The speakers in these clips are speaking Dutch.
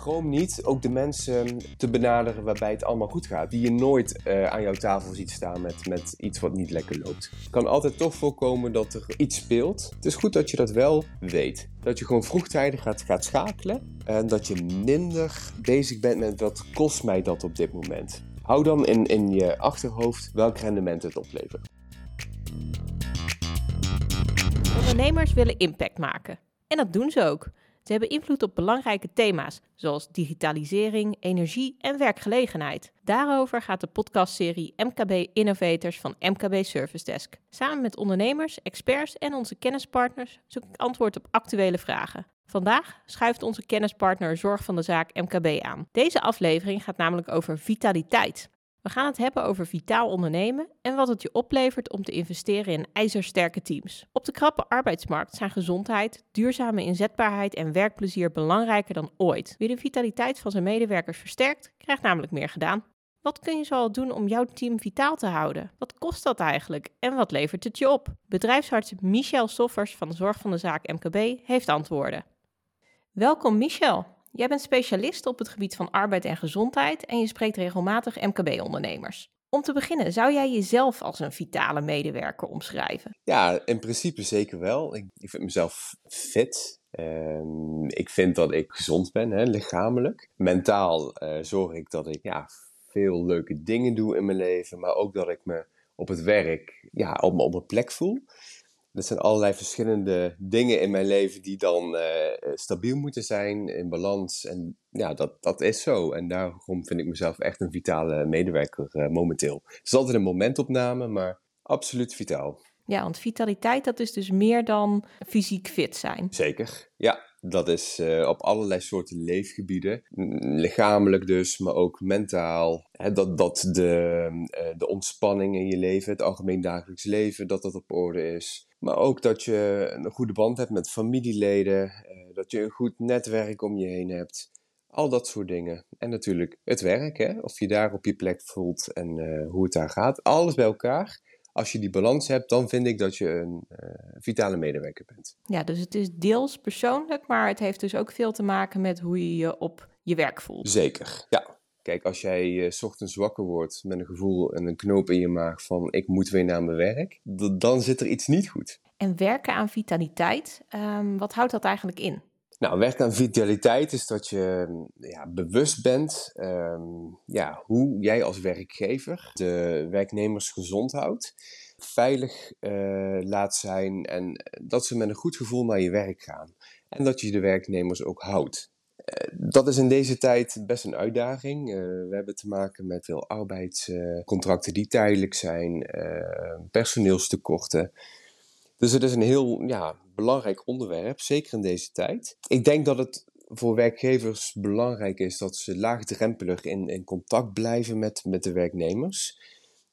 schroom niet ook de mensen te benaderen waarbij het allemaal goed gaat. Die je nooit uh, aan jouw tafel ziet staan met, met iets wat niet lekker loopt. Het kan altijd toch voorkomen dat er iets speelt. Het is goed dat je dat wel weet. Dat je gewoon vroegtijdig gaat, gaat schakelen. En dat je minder bezig bent met wat kost mij dat op dit moment. Hou dan in, in je achterhoofd welk rendement het oplevert. Ondernemers willen impact maken. En dat doen ze ook. Ze hebben invloed op belangrijke thema's, zoals digitalisering, energie en werkgelegenheid. Daarover gaat de podcastserie MKB Innovators van MKB Service Desk. Samen met ondernemers, experts en onze kennispartners zoek ik antwoord op actuele vragen. Vandaag schuift onze kennispartner Zorg van de Zaak MKB aan. Deze aflevering gaat namelijk over vitaliteit. We gaan het hebben over vitaal ondernemen en wat het je oplevert om te investeren in ijzersterke teams. Op de krappe arbeidsmarkt zijn gezondheid, duurzame inzetbaarheid en werkplezier belangrijker dan ooit. Wie de vitaliteit van zijn medewerkers versterkt, krijgt namelijk meer gedaan. Wat kun je zoal doen om jouw team vitaal te houden? Wat kost dat eigenlijk en wat levert het je op? Bedrijfsarts Michel Soffers van Zorg van de Zaak MKB heeft antwoorden. Welkom Michel. Jij bent specialist op het gebied van arbeid en gezondheid en je spreekt regelmatig MKB-ondernemers. Om te beginnen, zou jij jezelf als een vitale medewerker omschrijven? Ja, in principe zeker wel. Ik, ik vind mezelf fit. Ehm, ik vind dat ik gezond ben, hè, lichamelijk. Mentaal uh, zorg ik dat ik ja, veel leuke dingen doe in mijn leven, maar ook dat ik me op het werk ja, op, op mijn plek voel. Dat zijn allerlei verschillende dingen in mijn leven die dan uh, stabiel moeten zijn, in balans. En ja, dat, dat is zo. En daarom vind ik mezelf echt een vitale medewerker uh, momenteel. Het is altijd een momentopname, maar absoluut vitaal. Ja, want vitaliteit, dat is dus meer dan fysiek fit zijn. Zeker, ja. Dat is uh, op allerlei soorten leefgebieden. Lichamelijk dus, maar ook mentaal. Dat dat de, uh, de ontspanning in je leven, het algemeen dagelijks leven, dat dat op orde is. Maar ook dat je een goede band hebt met familieleden, uh, dat je een goed netwerk om je heen hebt. Al dat soort dingen. En natuurlijk het werk, hè? of je daar op je plek voelt en hoe het daar gaat. Alles bij elkaar als je die balans hebt, dan vind ik dat je een uh, vitale medewerker bent. Ja, dus het is deels persoonlijk, maar het heeft dus ook veel te maken met hoe je je op je werk voelt. Zeker, ja. Kijk, als jij uh, s ochtends wakker wordt met een gevoel en een knoop in je maag van ik moet weer naar mijn werk, dan zit er iets niet goed. En werken aan vitaliteit, um, wat houdt dat eigenlijk in? Nou, werk aan vitaliteit is dat je ja, bewust bent um, ja, hoe jij als werkgever de werknemers gezond houdt, veilig uh, laat zijn en dat ze met een goed gevoel naar je werk gaan. En dat je de werknemers ook houdt. Uh, dat is in deze tijd best een uitdaging. Uh, we hebben te maken met veel arbeidscontracten die tijdelijk zijn, personeelstekorten. Dus het is een heel ja, belangrijk onderwerp, zeker in deze tijd. Ik denk dat het voor werkgevers belangrijk is dat ze laagdrempelig in, in contact blijven met, met de werknemers.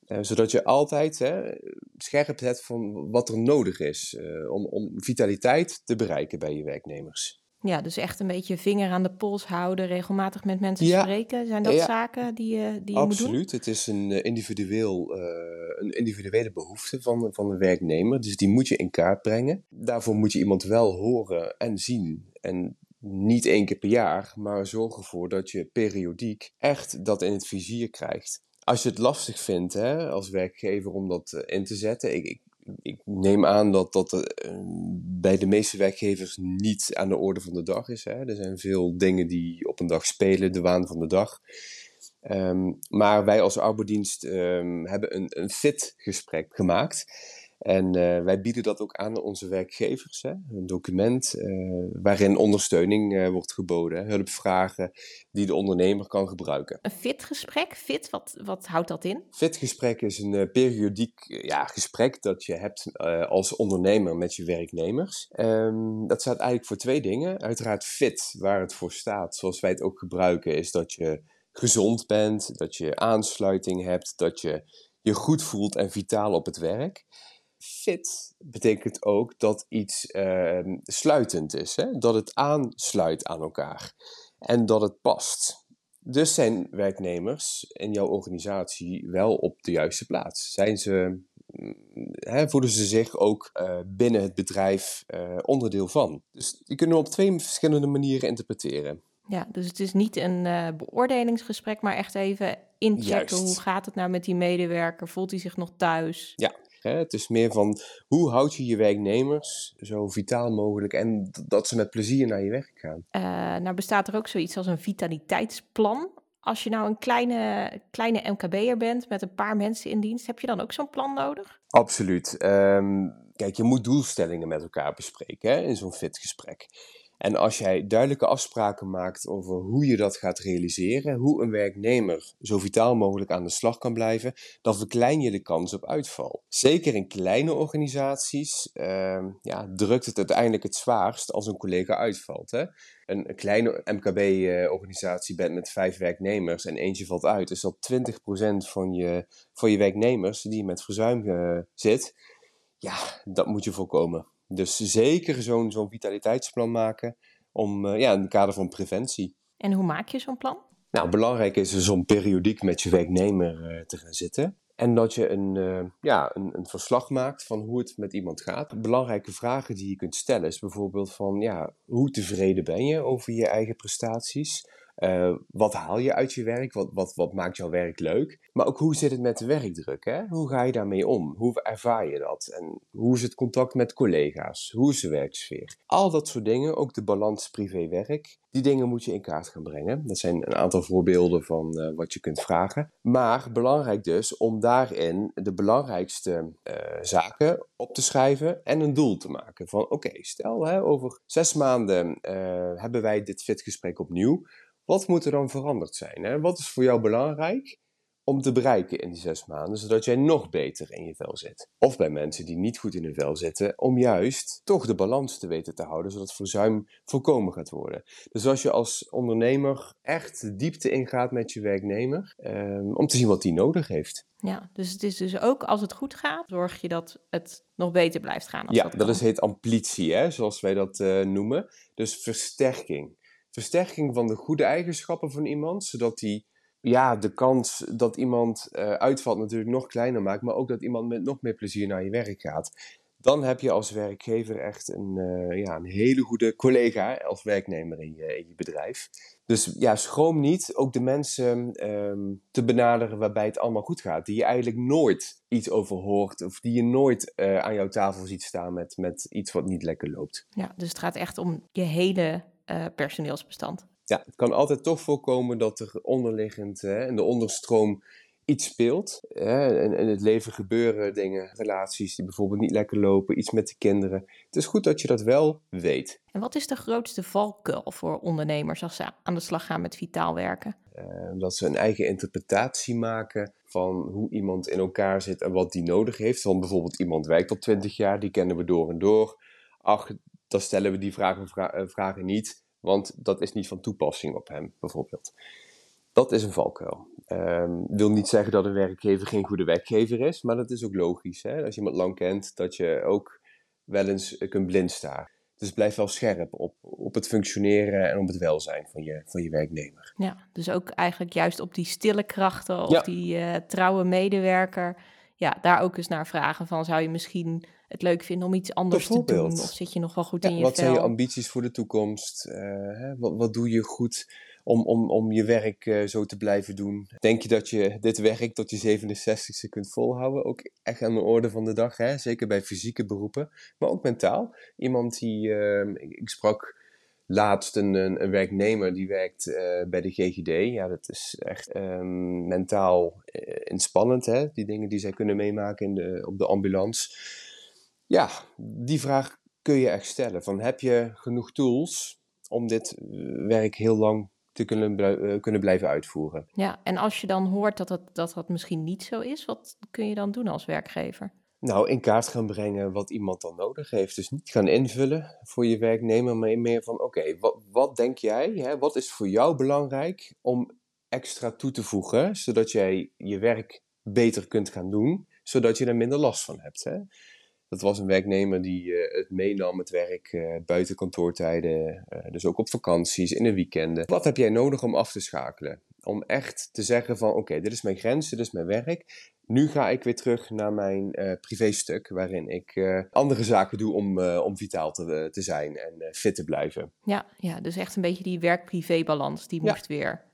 Uh, zodat je altijd hè, scherp hebt van wat er nodig is uh, om, om vitaliteit te bereiken bij je werknemers. Ja, dus echt een beetje vinger aan de pols houden, regelmatig met mensen ja. spreken. Zijn dat ja. zaken die je, die je Absoluut. moet doen? Absoluut. Het is een, individueel, uh, een individuele behoefte van, van de werknemer. Dus die moet je in kaart brengen. Daarvoor moet je iemand wel horen en zien. En niet één keer per jaar, maar zorg ervoor dat je periodiek echt dat in het vizier krijgt. Als je het lastig vindt hè, als werkgever om dat in te zetten, ik, ik ik neem aan dat dat uh, bij de meeste werkgevers niet aan de orde van de dag is. Hè. Er zijn veel dingen die op een dag spelen, de waan van de dag. Um, maar wij als arbeidsdienst um, hebben een, een fit gesprek gemaakt. En uh, wij bieden dat ook aan onze werkgevers. Hè? Een document uh, waarin ondersteuning uh, wordt geboden, hulpvragen die de ondernemer kan gebruiken. Een fit gesprek, fit, wat, wat houdt dat in? Fit gesprek is een periodiek ja, gesprek dat je hebt als ondernemer met je werknemers. Um, dat staat eigenlijk voor twee dingen. Uiteraard fit, waar het voor staat, zoals wij het ook gebruiken, is dat je gezond bent, dat je aansluiting hebt, dat je je goed voelt en vitaal op het werk fit betekent ook dat iets uh, sluitend is, hè? dat het aansluit aan elkaar en dat het past. Dus zijn werknemers in jouw organisatie wel op de juiste plaats? Zijn ze, mm, hè, voelen ze zich ook uh, binnen het bedrijf uh, onderdeel van? Dus die kunnen we op twee verschillende manieren interpreteren. Ja, dus het is niet een uh, beoordelingsgesprek, maar echt even inchecken. Juist. Hoe gaat het nou met die medewerker? Voelt hij zich nog thuis? Ja, het is meer van hoe houd je je werknemers zo vitaal mogelijk en dat ze met plezier naar je werk gaan. Uh, nou bestaat er ook zoiets als een vitaliteitsplan. Als je nou een kleine, kleine MKB'er bent met een paar mensen in dienst, heb je dan ook zo'n plan nodig? Absoluut. Um, kijk, je moet doelstellingen met elkaar bespreken hè, in zo'n fit gesprek. En als jij duidelijke afspraken maakt over hoe je dat gaat realiseren, hoe een werknemer zo vitaal mogelijk aan de slag kan blijven, dan verklein je de kans op uitval. Zeker in kleine organisaties uh, ja, drukt het uiteindelijk het zwaarst als een collega uitvalt. Hè? Een, kleine MKB-organisatie bent met vijf werknemers en eentje valt uit, is dat 20% van je, van je werknemers die met verzuim uh, zit. Ja, dat moet je voorkomen. Dus zeker zo'n zo'n vitaliteitsplan maken om, uh, ja, in het kader van preventie. En hoe maak je zo'n plan? Nou, belangrijk is dus om periodiek met je werknemer uh, te gaan zitten. En dat je een, uh, ja, een, een, verslag maakt van hoe het met iemand gaat. Belangrijke vragen die je kunt stellen is bijvoorbeeld van, ja, hoe tevreden ben je over je eigen prestaties? Uh, wat haal je uit je werk? Wat, wat, wat maakt jouw werk leuk? Maar ook hoe zit het met de werkdruk? Hè? Hoe ga je daarmee om? Hoe ervaar je dat? En hoe is het contact met collega's? Hoe is de werksfeer? Al dat soort dingen, ook de balans privé-werk, die dingen moet je in kaart gaan brengen. Dat zijn een aantal voorbeelden van uh, wat je kunt vragen. Maar belangrijk dus om daarin de belangrijkste uh, zaken op te schrijven en een doel te maken. Van oké, stel hè, over zes maanden hebben wij dit fitgesprek opnieuw. Wat moet er dan veranderd zijn? Hè? Wat is voor jou belangrijk om te bereiken in die zes maanden, zodat jij nog beter in je vel zit? Of bij mensen die niet goed in hun vel zitten, om juist toch de balans te weten te houden, zodat verzuim voorkomen gaat worden. Dus als je als ondernemer echt de diepte ingaat met je werknemer, um, om te zien wat die nodig heeft. Ja, dus het is dus ook als het goed gaat, zorg je dat het nog beter blijft gaan. Als ja, dat, dat is heet amplitie, hè, zoals wij dat uh, noemen. Dus versterking versterking van de goede eigenschappen van iemand, zodat die ja, de kans dat iemand uh, uitvalt natuurlijk nog kleiner maakt, maar ook dat iemand met nog meer plezier naar je werk gaat. Dan heb je als werkgever echt een, uh, ja, een hele goede collega als werknemer in je, bedrijf. Dus ja, schroom niet ook de mensen um, te benaderen waarbij het allemaal goed gaat. Die je eigenlijk nooit iets over hoort of die je nooit uh, aan jouw tafel ziet staan met, met iets wat niet lekker loopt. Ja, dus het gaat echt om je hele uh, personeelsbestand. Ja, het kan altijd toch voorkomen dat er onderliggend in de onderstroom iets speelt. Uh, in, in het leven gebeuren dingen, relaties die bijvoorbeeld niet lekker lopen, iets met de kinderen. Het is goed dat je dat wel weet. En wat is de grootste valkuil voor ondernemers als ze aan de slag gaan met vitaal werken? dat ze een eigen interpretatie maken van hoe iemand in elkaar zit en wat die nodig heeft. Van bijvoorbeeld iemand werkt al 20 jaar, die kennen we door en door. Ach, dan stellen we die vragen, vra vragen niet, want dat is niet van toepassing op hem, bijvoorbeeld. Dat is een valkuil. Um, wil niet zeggen dat een werkgever geen goede werkgever is, maar dat is ook logisch. Hè? Als je iemand lang kent, dat je ook wel eens kunt blind staren. Dus blijf wel scherp op, op het functioneren en op het welzijn van je, van je werknemer. Ja, dus ook eigenlijk juist op die stille krachten of ja. die uh, trouwe medewerker. Ja, daar ook eens naar vragen van zou je misschien het leuk vinden om iets anders te doen? Of zit je nog wel goed ja, in je wat vel? zijn je ambities voor de toekomst? Uh, hè? Wat, wat doe je goed om, om, om je werk uh, zo te blijven doen? Denk je dat je dit werk tot je 67ste kunt volhouden? Ook echt aan de orde van de dag, hè? zeker bij fysieke beroepen, maar ook mentaal. Iemand die, uh, ik sprak laatst een, een, een, werknemer die werkt uh, bij de GGD. Ja, dat is echt um, mentaal uh, inspannend, hè? die dingen die zij kunnen meemaken in de, op de ambulance. Ja, die vraag kun je echt stellen. Van, heb je genoeg tools om dit werk heel lang te kunnen, uh, kunnen blijven uitvoeren? Ja, en als je dan hoort dat, dat dat misschien niet zo is, wat kun je dan doen als werkgever? Nou, in kaart gaan brengen wat iemand dan nodig heeft. Dus niet gaan invullen voor je werknemer, maar meer van: oké, okay, wat, wat denk jij? Hè? Wat is voor jou belangrijk om extra toe te voegen, zodat jij je werk beter kunt gaan doen, zodat je er minder last van hebt? Hè? Dat was een werknemer die uh, het meenam, het werk, uh, buiten kantoortijden, uh, dus ook op vakanties, in de weekenden. Wat heb jij nodig om af te schakelen? Om echt te zeggen van, oké, okay, dit is mijn grens, dit is mijn werk. Nu ga ik weer terug naar mijn uh, privéstuk, waarin ik uh, andere zaken doe om, uh, om vitaal te, te zijn en fit te blijven. Ja, ja, dus echt een beetje die werk-privé-balans, die moest weer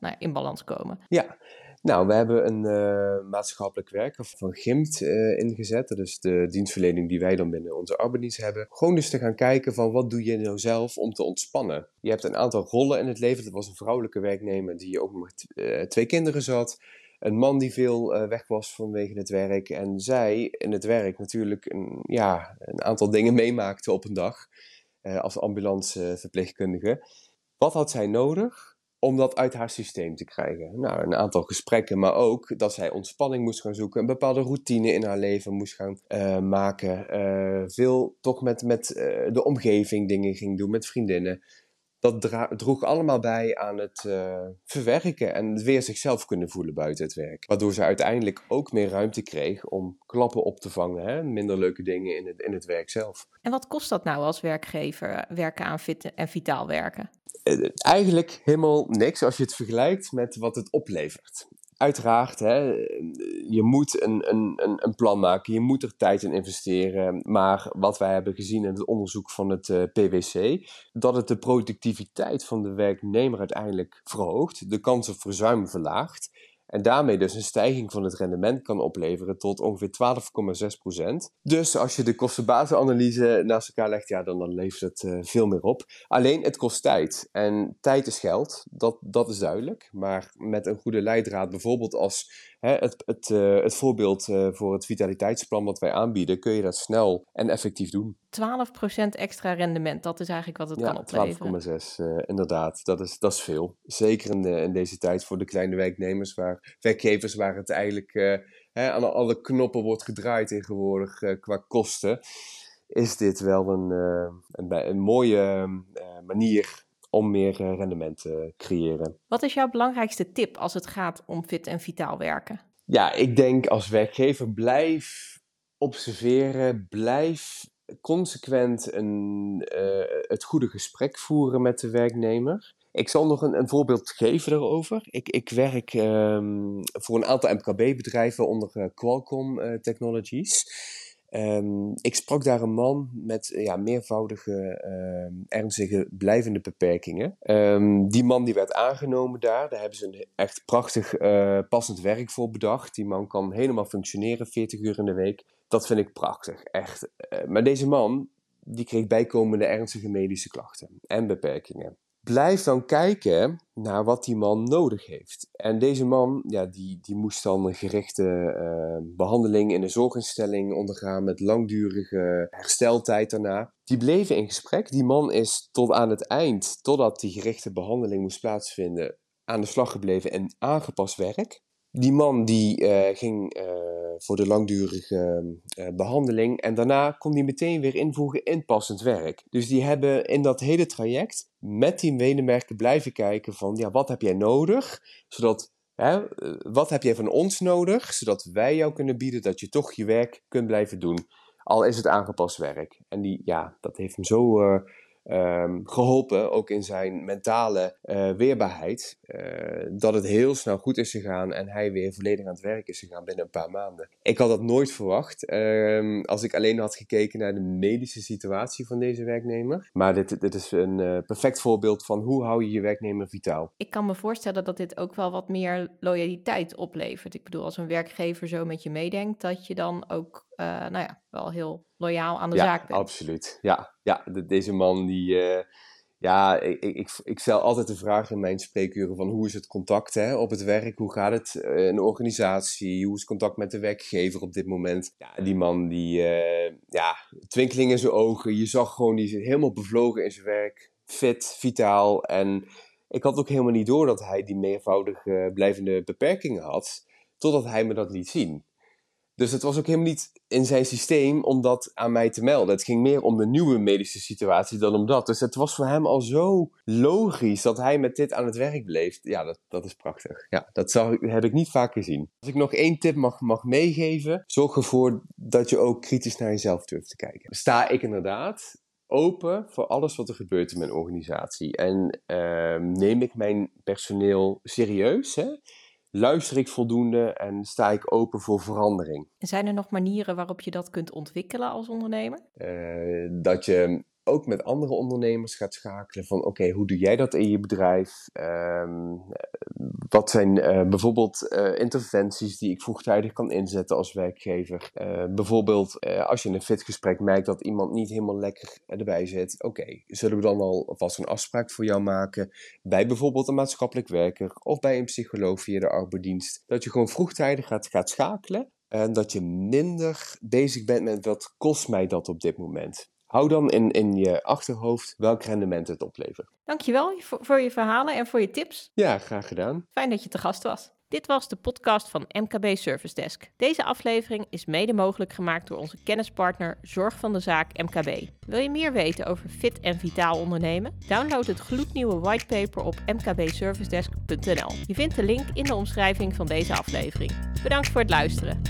nou in balans komen. Ja, nou, we hebben een uh, maatschappelijk werker van GIMT uh, ingezet. Dat is de dienstverlening die wij dan binnen onze arbeidsdienst hebben. Gewoon dus te gaan kijken van wat doe je nou zelf om te ontspannen. Je hebt een aantal rollen in het leven. Dat was een vrouwelijke werknemer die ook met uh, twee kinderen zat. Een man die veel weg was vanwege het werk. En zij in het werk natuurlijk een, ja, een aantal dingen meemaakte op een dag. als ambulanceverpleegkundige. Wat had zij nodig? Om dat uit haar systeem te krijgen. Nou, een aantal gesprekken, maar ook dat zij ontspanning moest gaan zoeken, een bepaalde routine in haar leven moest gaan uh, maken, uh, veel toch met, met uh, de omgeving dingen ging doen, met vriendinnen. Dat droeg allemaal bij aan het verwerken en weer zichzelf kunnen voelen buiten het werk. Waardoor ze uiteindelijk ook meer ruimte kreeg om klappen op te vangen, hè? minder leuke dingen in het, in het werk zelf. En wat kost dat nou als werkgever, werken aan fit en vitaal werken? Eh, eigenlijk helemaal niks als je het vergelijkt met wat het oplevert. Uiteraard, hè, je moet een, een, een plan maken, je moet er tijd in investeren. Maar wat wij hebben gezien in het onderzoek van het eh, PwC, dat het de productiviteit van de werknemer uiteindelijk verhoogt, de kans op verzuim verlaagt en daarmee dus een stijging van het rendement kan opleveren tot ongeveer 12,6%. Dus als je de kostenbatenanalyse naast elkaar legt, ja, dan, dan levert het uh, veel meer op. Alleen het kost tijd. En tijd is geld, dat, dat is duidelijk. Maar met een goede leidraad, bijvoorbeeld als hè, het, het, uh, het voorbeeld uh, voor het vitaliteitsplan wat wij aanbieden, kun je dat snel en effectief doen. 12% extra rendement, dat is eigenlijk wat het ja, kan opleveren. 12,6 uh, inderdaad. Dat is, dat is veel. Zeker in, de, in deze tijd voor de kleine werknemers, waar werkgevers waar het eigenlijk uh, hè, aan alle knoppen wordt gedraaid tegenwoordig uh, qua kosten. Is dit wel een, een, een, mooie manier om meer rendement te creëren. Wat is jouw belangrijkste tip als het gaat om fit en vitaal werken? Ja, ik denk als werkgever blijf observeren, blijf consequent een, uh, het goede gesprek voeren met de werknemer. Ik zal nog een, een voorbeeld geven daarover. Ik, ik werk um, voor een aantal MKB-bedrijven onder uh, Qualcomm uh, Technologies. Um, ik sprak daar een man met ja, meervoudige, uh, ernstige, blijvende beperkingen. Die man die werd aangenomen daar. Daar hebben ze een echt prachtig passend werk voor bedacht. Die man kan helemaal functioneren, 40 uur in de week. Dat vind ik prachtig, echt. Maar deze man, die kreeg bijkomende ernstige medische klachten en beperkingen. Blijf dan kijken naar wat die man nodig heeft. En deze man, ja, die, die moest dan een gerichte uh, behandeling in een zorginstelling ondergaan met langdurige hersteltijd daarna. Die bleven in gesprek. Die man is tot aan het eind, totdat die gerichte behandeling moest plaatsvinden, aan de slag gebleven en aangepast werk. Die man die uh, ging uh, voor de langdurige uh, behandeling en daarna kon hij meteen weer invoegen in passend werk. Dus die hebben in dat hele traject met die medewerker blijven kijken van ja, wat heb jij nodig, zodat hè, wat heb jij van ons nodig, zodat wij jou kunnen bieden dat je toch je werk kunt blijven doen, al is het aangepast werk. En die, ja, dat heeft hem zo um, geholpen, ook in zijn mentale uh, weerbaarheid, uh, dat het heel snel goed is gegaan en hij weer volledig aan het werk is gegaan binnen een paar maanden. Ik had dat nooit verwacht um, als ik alleen had gekeken naar de medische situatie van deze werknemer. Maar dit, dit is een uh, perfect voorbeeld van hoe hou je je werknemer vitaal. Ik kan me voorstellen dat dit ook wel wat meer loyaliteit oplevert. Ik bedoel, als een werkgever zo met je meedenkt, dat je dan ook uh, nou ja, wel heel loyaal aan de ja, zaak bent. Absoluut. Ja, ja de, deze man die. Uh, ja, ik, ik, ik, stel altijd de vraag in mijn spreekuren van hoe is het contact hè, op het werk? Hoe gaat het uh, in de organisatie? Hoe is het contact met de werkgever op dit moment? Ja, die man die, ja, twinkeling in zijn ogen. Je zag gewoon, die zit helemaal bevlogen in zijn werk. Fit, vitaal. En ik had ook helemaal niet door dat hij die meervoudige blijvende beperkingen had. Totdat hij me dat liet zien. Dus het was ook helemaal niet in zijn systeem om dat aan mij te melden. Het ging meer om de nieuwe medische situatie dan om dat. Dus het was voor hem al zo logisch dat hij met dit aan het werk bleef. Ja, dat, dat is prachtig. Ja, dat zag, heb ik niet vaak gezien. Als ik nog één tip mag, mag meegeven, zorg ervoor dat je ook kritisch naar jezelf durft te kijken. Sta ik inderdaad open voor alles wat er gebeurt in mijn organisatie. En uh, neem ik mijn personeel serieus? Hè? Luister ik voldoende en sta ik open voor verandering. Zijn er nog manieren waarop je dat kunt ontwikkelen als ondernemer? Uh, dat je ook met andere ondernemers gaat schakelen van oké, hoe doe jij dat in je bedrijf? Um, wat zijn uh, bijvoorbeeld uh, interventies die ik vroegtijdig kan inzetten als werkgever? Bijvoorbeeld als je in een fitgesprek merkt dat iemand niet helemaal lekker erbij zit. Oké, zullen we dan al vast een afspraak voor jou maken bij bijvoorbeeld een maatschappelijk werker of bij een psycholoog via de arbeidsdienst? Dat je gewoon vroegtijdig gaat, gaat schakelen en dat je minder bezig bent met wat kost mij dat op dit moment. Hou dan in, in je achterhoofd welk rendement het oplevert. Dankjewel voor, voor je verhalen en voor je tips. Ja, graag gedaan. Fijn dat je te gast was. Dit was de podcast van MKB Service Desk. Deze aflevering is mede mogelijk gemaakt door onze kennispartner Zorg van de Zaak MKB. Wil je meer weten over fit en vitaal ondernemen? Download het gloednieuwe whitepaper op mkbservicedesk.nl. Je vindt de link in de omschrijving van deze aflevering. Bedankt voor het luisteren.